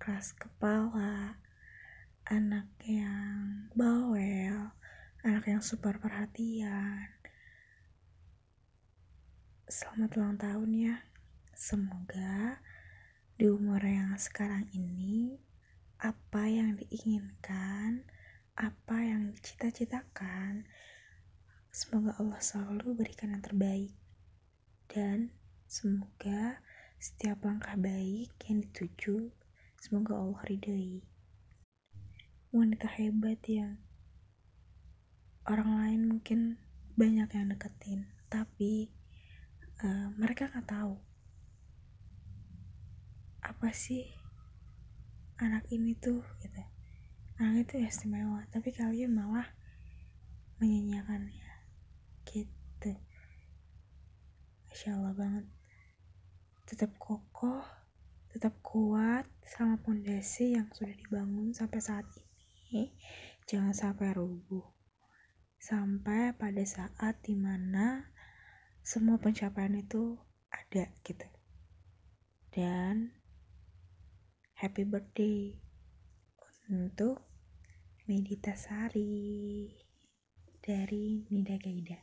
keras kepala, anak yang bawel, anak yang super perhatian. Selamat ulang tahun ya. Semoga di umur yang sekarang ini apa yang diinginkan, apa yang dicita-citakan, semoga Allah selalu berikan yang terbaik. Dan semoga setiap langkah baik yang dituju, semoga Allah ridhoi. Wanita hebat yang orang lain mungkin banyak yang deketin, tapi uh, mereka nggak tahu. Apa sih anak ini tuh gitu. Anak itu istimewa tapi kalian malah menyanyiakannya gitu. Masya Allah banget tetap kokoh tetap kuat sama pondasi yang sudah dibangun sampai saat ini. Jangan sampai rubuh. Sampai pada saat di mana semua pencapaian itu ada gitu. Dan happy birthday untuk Meditasari dari Nida Gaida.